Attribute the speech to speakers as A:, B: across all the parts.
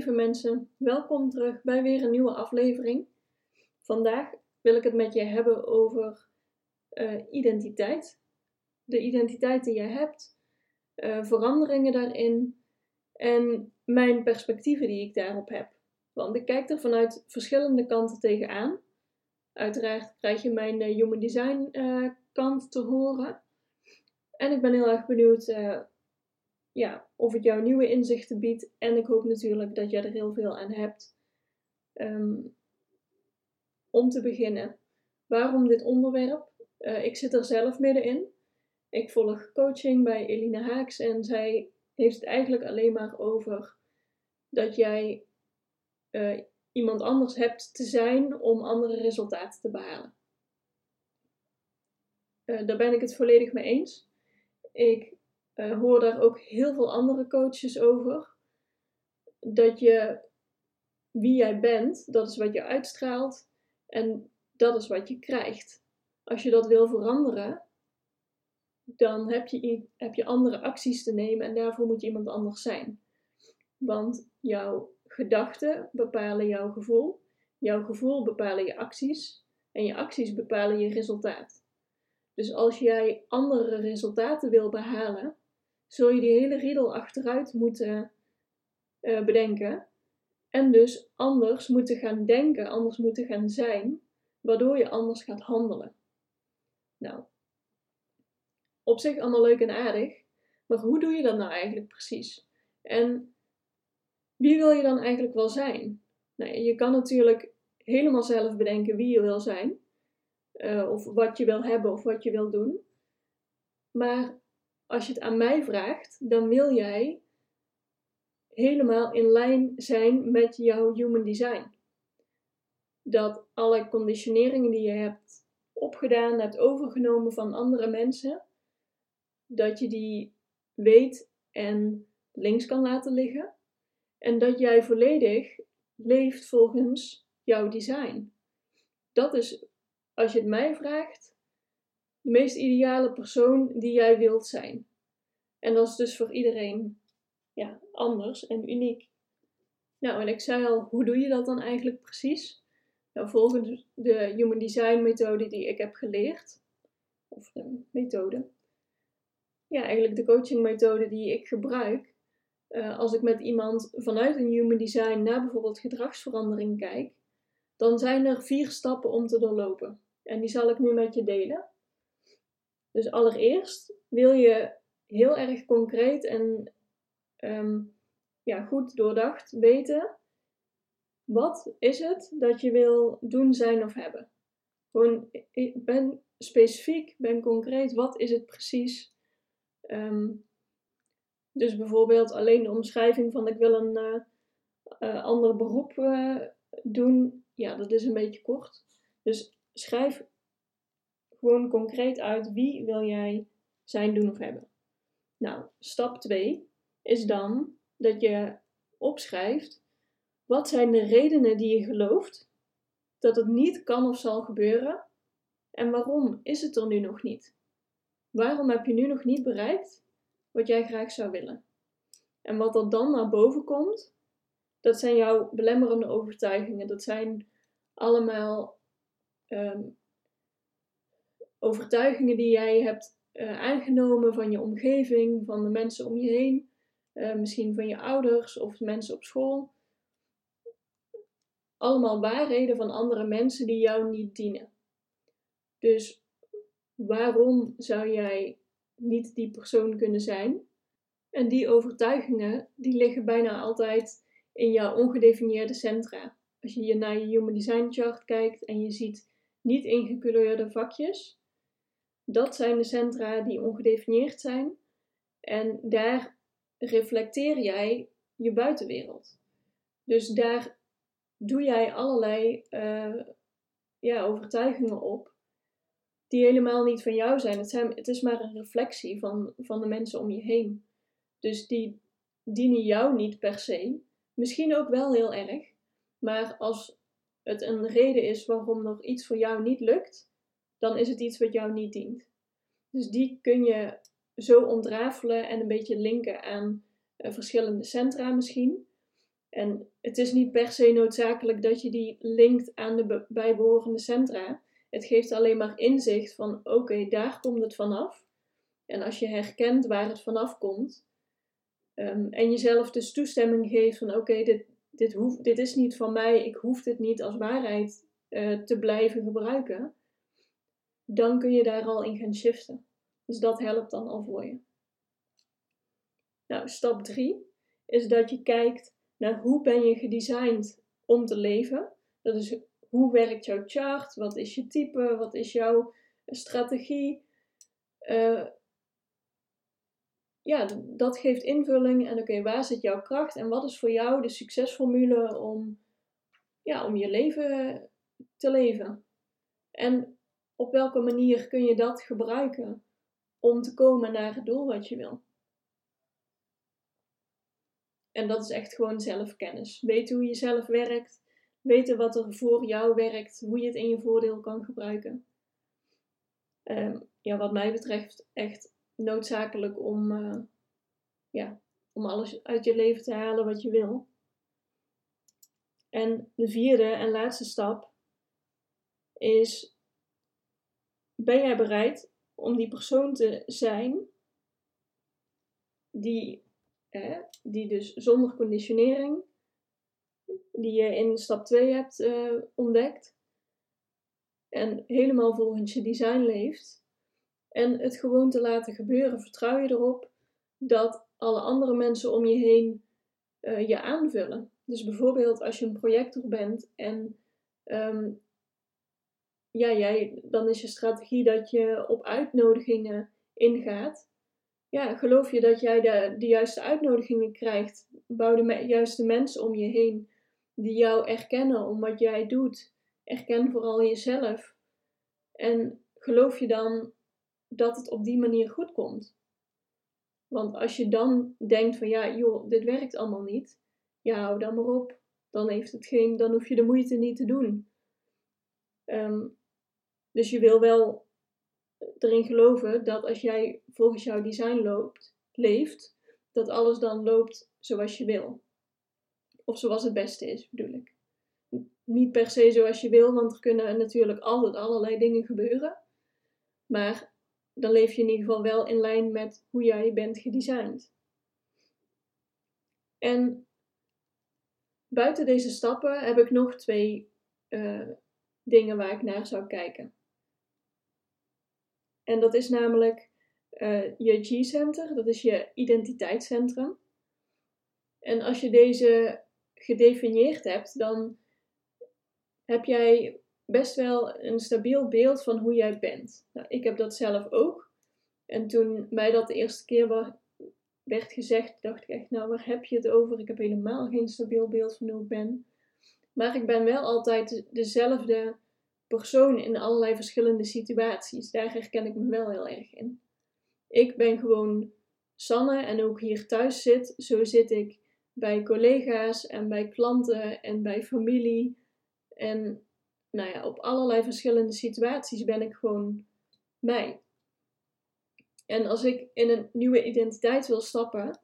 A: Lieve mensen, welkom terug bij weer een nieuwe aflevering. Vandaag wil ik het met je hebben over uh, identiteit. De identiteit die je hebt, uh, veranderingen daarin en mijn perspectieven die ik daarop heb. Want ik kijk er vanuit verschillende kanten tegenaan. Uiteraard krijg je mijn uh, human design kant te horen. En ik ben heel erg benieuwd ja, of het jou nieuwe inzichten biedt. En ik hoop natuurlijk dat jij er heel veel aan hebt. Ehm, om te beginnen, waarom dit onderwerp? Uh, ik zit er zelf middenin. Ik volg coaching bij Elina Haaks en zij heeft het eigenlijk alleen maar over dat jij uh, iemand anders hebt te zijn om andere resultaten te behalen. Uh, daar ben ik het volledig mee eens. Ik uh, hoor daar ook heel veel andere coaches over. Dat je wie jij bent, dat is wat je uitstraalt en dat is wat je krijgt. Als je dat wil veranderen, dan heb je, heb je andere acties te nemen en daarvoor moet je iemand anders zijn. Want jouw gedachten bepalen jouw gevoel, jouw gevoel bepalen je acties en je acties bepalen je resultaat. Dus als jij andere resultaten wil behalen, zul je die hele riedel achteruit moeten uh, bedenken. En dus anders moeten gaan denken, anders moeten gaan zijn, waardoor je anders gaat handelen. Nou, op zich allemaal leuk en aardig, maar hoe doe je dat nou eigenlijk precies? En wie wil je dan eigenlijk wel zijn? Nou, je kan natuurlijk helemaal zelf bedenken wie je wil zijn, uh, of wat je wil hebben of wat je wil doen. Maar als je het aan mij vraagt, dan wil jij helemaal in lijn zijn met jouw human design. Dat alle conditioneringen die je hebt opgedaan, hebt overgenomen van andere mensen, dat je die weet en links kan laten liggen. En dat jij volledig leeft volgens jouw design. Dat is, als je het mij vraagt, de meest ideale persoon die jij wilt zijn. En dat is dus voor iedereen ja, anders en uniek. Nou, en ik zei al, hoe doe je dat dan eigenlijk precies? Nou, volgens de Human Design methode die ik heb geleerd, of de methode, ja, eigenlijk de coaching methode die ik gebruik, uh, als ik met iemand vanuit een Human Design naar bijvoorbeeld gedragsverandering kijk, dan zijn er vier stappen om te doorlopen. En die zal ik nu met je delen. Dus allereerst wil je heel erg concreet en ehm, ja, goed doordacht weten. Wat is het dat je wil doen, zijn of hebben? Gewoon, ben specifiek, ben concreet, wat is het precies? Ehm, dus bijvoorbeeld alleen de omschrijving van ik wil een uh, uh, ander beroep uh, doen, ja, dat is een beetje kort. Dus schrijf gewoon concreet uit wie wil jij zijn, doen of hebben. Nou, stap 2 is dan dat je opschrijft wat zijn de redenen die je gelooft dat het niet kan of zal gebeuren en waarom is het er nu nog niet? Waarom heb je nu nog niet bereikt wat jij graag zou willen? En wat er dan naar boven komt, dat zijn jouw belemmerende overtuigingen. Dat zijn allemaal um, overtuigingen die jij hebt uh, aangenomen van je omgeving, van de mensen om je heen, uh, misschien van je ouders of mensen op school. Allemaal waarheden van andere mensen die jou niet dienen. Dus waarom zou jij niet die persoon kunnen zijn? En die overtuigingen, die liggen bijna altijd in jouw ongedefinieerde centra. Als je naar je Human Design Chart kijkt en je ziet niet ingekleurde vakjes, dat zijn de centra die ongedefinieerd zijn. En daar reflecteer jij je buitenwereld. Dus daar doe jij allerlei uh, ja, overtuigingen op die helemaal niet van jou zijn. Het, zijn. het is maar een reflectie van, van de mensen om je heen. Dus die dienen jou niet per se. Misschien ook wel heel erg. Maar als het een reden is waarom nog iets voor jou niet lukt, dan is het iets wat jou niet dient. Dus die kun je zo ontrafelen en een beetje linken aan uh, verschillende centra misschien. En het is niet per se noodzakelijk dat je die linkt aan de bijbehorende centra. Het geeft alleen maar inzicht van oké, daar komt het vanaf. En als je herkent waar het vanaf komt, um, en jezelf dus toestemming geeft van oké, dit, dit, dit is niet van mij, ik hoef dit niet als waarheid uh, te blijven gebruiken, dan kun je daar al in gaan shiften. Dus dat helpt dan al voor je. Nou, stap 3 is dat je kijkt naar hoe ben je gedesigned om te leven. Dat is hoe werkt jouw chart, wat is je type, wat is jouw strategie. Uh, ja, dat geeft invulling en oké, waar zit jouw kracht en wat is voor jou de succesformule om, ja, om je leven te leven. En op welke manier kun je dat gebruiken om te komen naar het doel wat je wil. En dat is echt gewoon zelfkennis. Weten hoe je zelf werkt, weten wat er voor jou werkt, hoe je het in je voordeel kan gebruiken. Um, ja, wat mij betreft echt noodzakelijk om, uh, ja, om alles uit je leven te halen wat je wil. En de vierde en laatste stap is: ben jij bereid om die persoon te zijn die, die dus zonder conditionering, die je in stap 2 hebt uh, ontdekt en helemaal volgens je design leeft en het gewoon te laten gebeuren, vertrouw je erop dat alle andere mensen om je heen uh, je aanvullen. Dus bijvoorbeeld als je een projector bent en um, ja, jij, dan is je strategie dat je op uitnodigingen ingaat. Ja, geloof je dat jij de, de juiste uitnodigingen krijgt? Bouw de juiste mensen om je heen die jou erkennen om wat jij doet. Erken vooral jezelf. En geloof je dan dat het op die manier goed komt? Want als je dan denkt van ja, joh, dit werkt allemaal niet. Ja, hou dan maar op. Dan, heeft het geen, dan hoef je de moeite niet te doen. Um, dus je wil wel erin geloven dat als jij volgens jouw design loopt, leeft, dat alles dan loopt zoals je wil. Of zoals het beste is, bedoel ik. Niet per se zoals je wil, want er kunnen natuurlijk altijd allerlei dingen gebeuren. Maar dan leef je in ieder geval wel in lijn met hoe jij bent gedesigned. En buiten deze stappen heb ik nog twee uh, dingen waar ik naar zou kijken. En dat is namelijk uh, je G-center, dat is je identiteitscentrum. En als je deze gedefinieerd hebt, dan heb jij best wel een stabiel beeld van hoe jij bent. Nou, ik heb dat zelf ook. En toen mij dat de eerste keer werd gezegd, dacht ik echt, nou waar heb je het over? Ik heb helemaal geen stabiel beeld van hoe ik ben. Maar ik ben wel altijd dezelfde persoon in allerlei verschillende situaties. Daar herken ik me wel heel erg in. Ik ben gewoon Sanne en ook hier thuis zit, zo zit ik bij collega's en bij klanten en bij familie. En nou ja, op allerlei verschillende situaties ben ik gewoon mij. En als ik in een nieuwe identiteit wil stappen,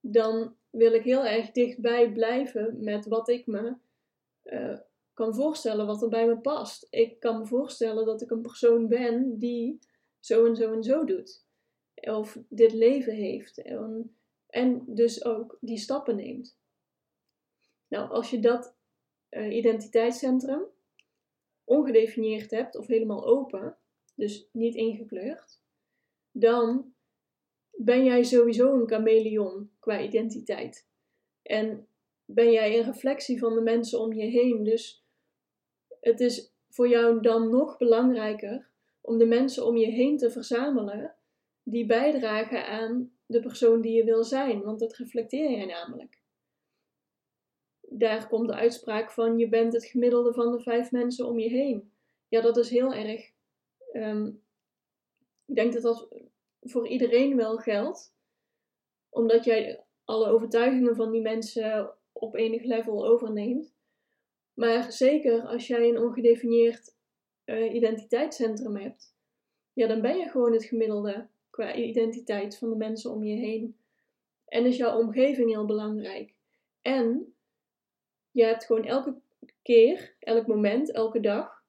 A: dan wil ik heel erg dichtbij blijven met wat ik me uh, kan voorstellen wat er bij me past. Ik kan me voorstellen dat ik een persoon ben die zo en zo en zo doet. Of dit leven heeft. En, en dus ook die stappen neemt. Nou, als je dat uh, identiteitscentrum ongedefinieerd hebt of helemaal open, dus niet ingekleurd, dan ben jij sowieso een chameleon qua identiteit. En ben jij een reflectie van de mensen om je heen. Dus het is voor jou dan nog belangrijker om de mensen om je heen te verzamelen die bijdragen aan de persoon die je wil zijn, want dat reflecteer jij namelijk. Daar komt de uitspraak van je bent het gemiddelde van de vijf mensen om je heen. Ja, dat is heel erg. Ehm, ik denk dat dat voor iedereen wel geldt, omdat jij alle overtuigingen van die mensen op enig level overneemt. Maar zeker als jij een ongedefinieerd uh, identiteitscentrum hebt, ja, dan ben je gewoon het gemiddelde qua identiteit van de mensen om je heen. En is jouw omgeving heel belangrijk. En je hebt gewoon elke keer, elk moment, elke dag,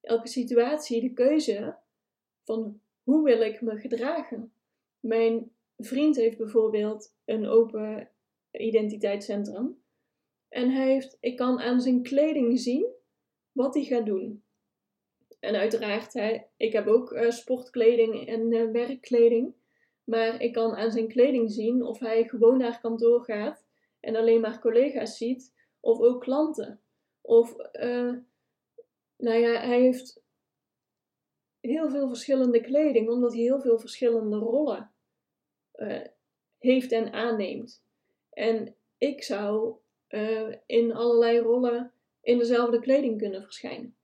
A: elke situatie de keuze van hoe wil ik me gedragen. Mijn vriend heeft bijvoorbeeld een open identiteitscentrum. En hij heeft, ik kan aan zijn kleding zien wat hij gaat doen. En uiteraard, hè, ik heb ook uh, sportkleding en uh, werkkleding. Maar ik kan aan zijn kleding zien of hij gewoon naar kantoor gaat en alleen maar collega's ziet, of ook klanten. Of, uh, nou ja, hij heeft heel veel verschillende kleding, omdat hij heel veel verschillende rollen heeft en aanneemt. En ik zou in allerlei rollen in dezelfde kleding kunnen verschijnen.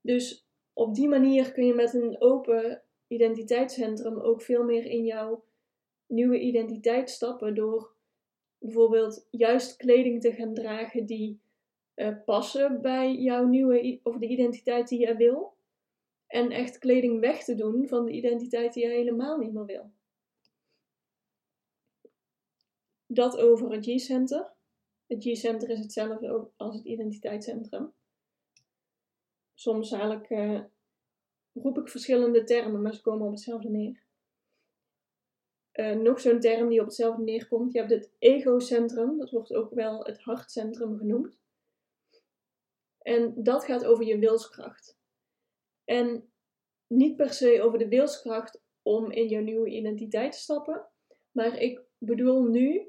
A: Dus op die manier kun je met een open identiteitscentrum ook veel meer in jouw nieuwe identiteit stappen door bijvoorbeeld juist kleding te gaan dragen die uh, passen bij jouw nieuwe of de identiteit die je wil. En echt kleding weg te doen van de identiteit die je helemaal niet meer wil. Dat over het G-center. Het G-center is hetzelfde als het identiteitscentrum soms eigenlijk uh, roep ik verschillende termen, maar ze komen op hetzelfde neer. Uh, nog zo'n term die op hetzelfde neerkomt. Je hebt het egocentrum, dat wordt ook wel het hartcentrum genoemd. En dat gaat over je wilskracht. En niet per se over de wilskracht om in jouw nieuwe identiteit te stappen, maar ik bedoel nu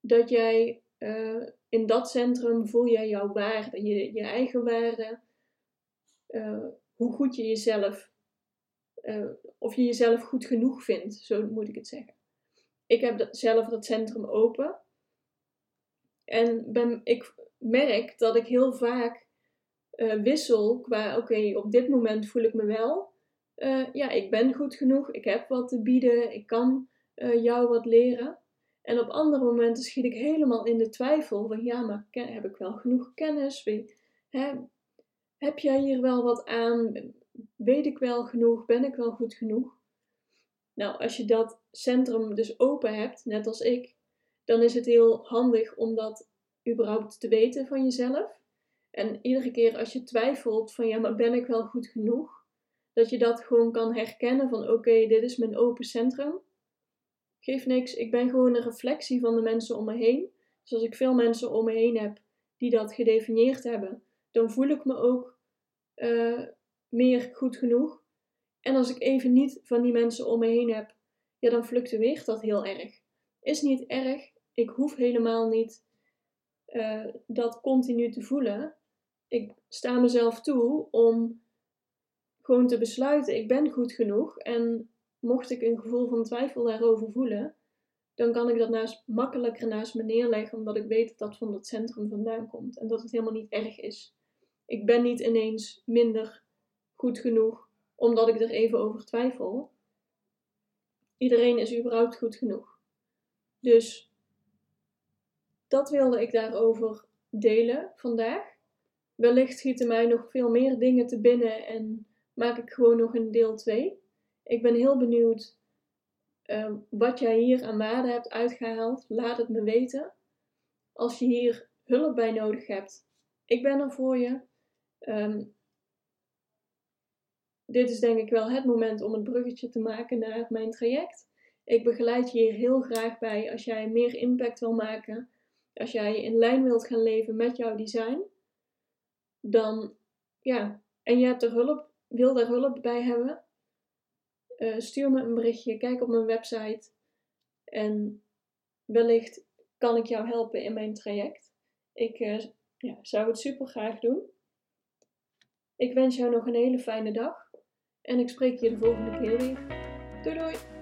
A: dat jij uh, in dat centrum voel jij jouw waarde, je, je eigen waarde, uh, hoe goed je jezelf, uh, of je jezelf goed genoeg vindt, zo moet ik het zeggen. Ik heb zelf dat centrum open en ben, ik merk dat ik heel vaak wissel qua, oké, op dit moment voel ik me wel, ja, ik ben goed genoeg, ik heb wat te bieden, ik kan jou wat leren. En op andere momenten schiet ik helemaal in de twijfel van ja, maar heb ik wel genoeg kennis? Heb jij hier wel wat aan? Weet ik wel genoeg? Ben ik wel goed genoeg? Nou, als je dat centrum dus open hebt, net als ik, dan is het heel handig om dat überhaupt te weten van jezelf. En iedere keer als je twijfelt van ja, maar ben ik wel goed genoeg? Dat je dat gewoon kan herkennen van oké, dit is mijn open centrum. Geef niks, ik ben gewoon een reflectie van de mensen om me heen. Dus als ik veel mensen om me heen heb die dat gedefinieerd hebben, dan voel ik me ook uh, meer goed genoeg. En als ik even niet van die mensen om me heen heb, ja, dan fluctueert dat heel erg. Is niet erg. Ik hoef helemaal niet uh, dat continu te voelen. Ik sta mezelf toe om gewoon te besluiten: ik ben goed genoeg. En mocht ik een gevoel van twijfel daarover voelen, dan kan ik dat naast, makkelijker naast me neerleggen, omdat ik weet dat dat van dat centrum vandaan komt en dat het helemaal niet erg is. Ik ben niet ineens minder goed genoeg omdat ik er even over twijfel. Iedereen is überhaupt goed genoeg. Dus dat wilde ik daarover delen vandaag. Wellicht schieten mij nog veel meer dingen te binnen en maak ik gewoon nog een deel 2. Ik ben heel benieuwd uh, wat jij hier aan waarde hebt uitgehaald. Laat het me weten. Als je hier hulp bij nodig hebt, ik ben er voor je. Um, dit is denk ik wel het moment om het bruggetje te maken naar mijn traject. Ik begeleid je hier heel graag bij als jij meer impact wil maken, als jij in lijn wilt gaan leven met jouw design. Dan ja, en je hebt er hulp, wil daar hulp bij hebben. Uh, stuur me een berichtje, kijk op mijn website en wellicht kan ik jou helpen in mijn traject. Ik uh, ja, zou het super graag doen. Ik wens jou nog een hele fijne dag en ik spreek je de volgende keer weer. Doei doei!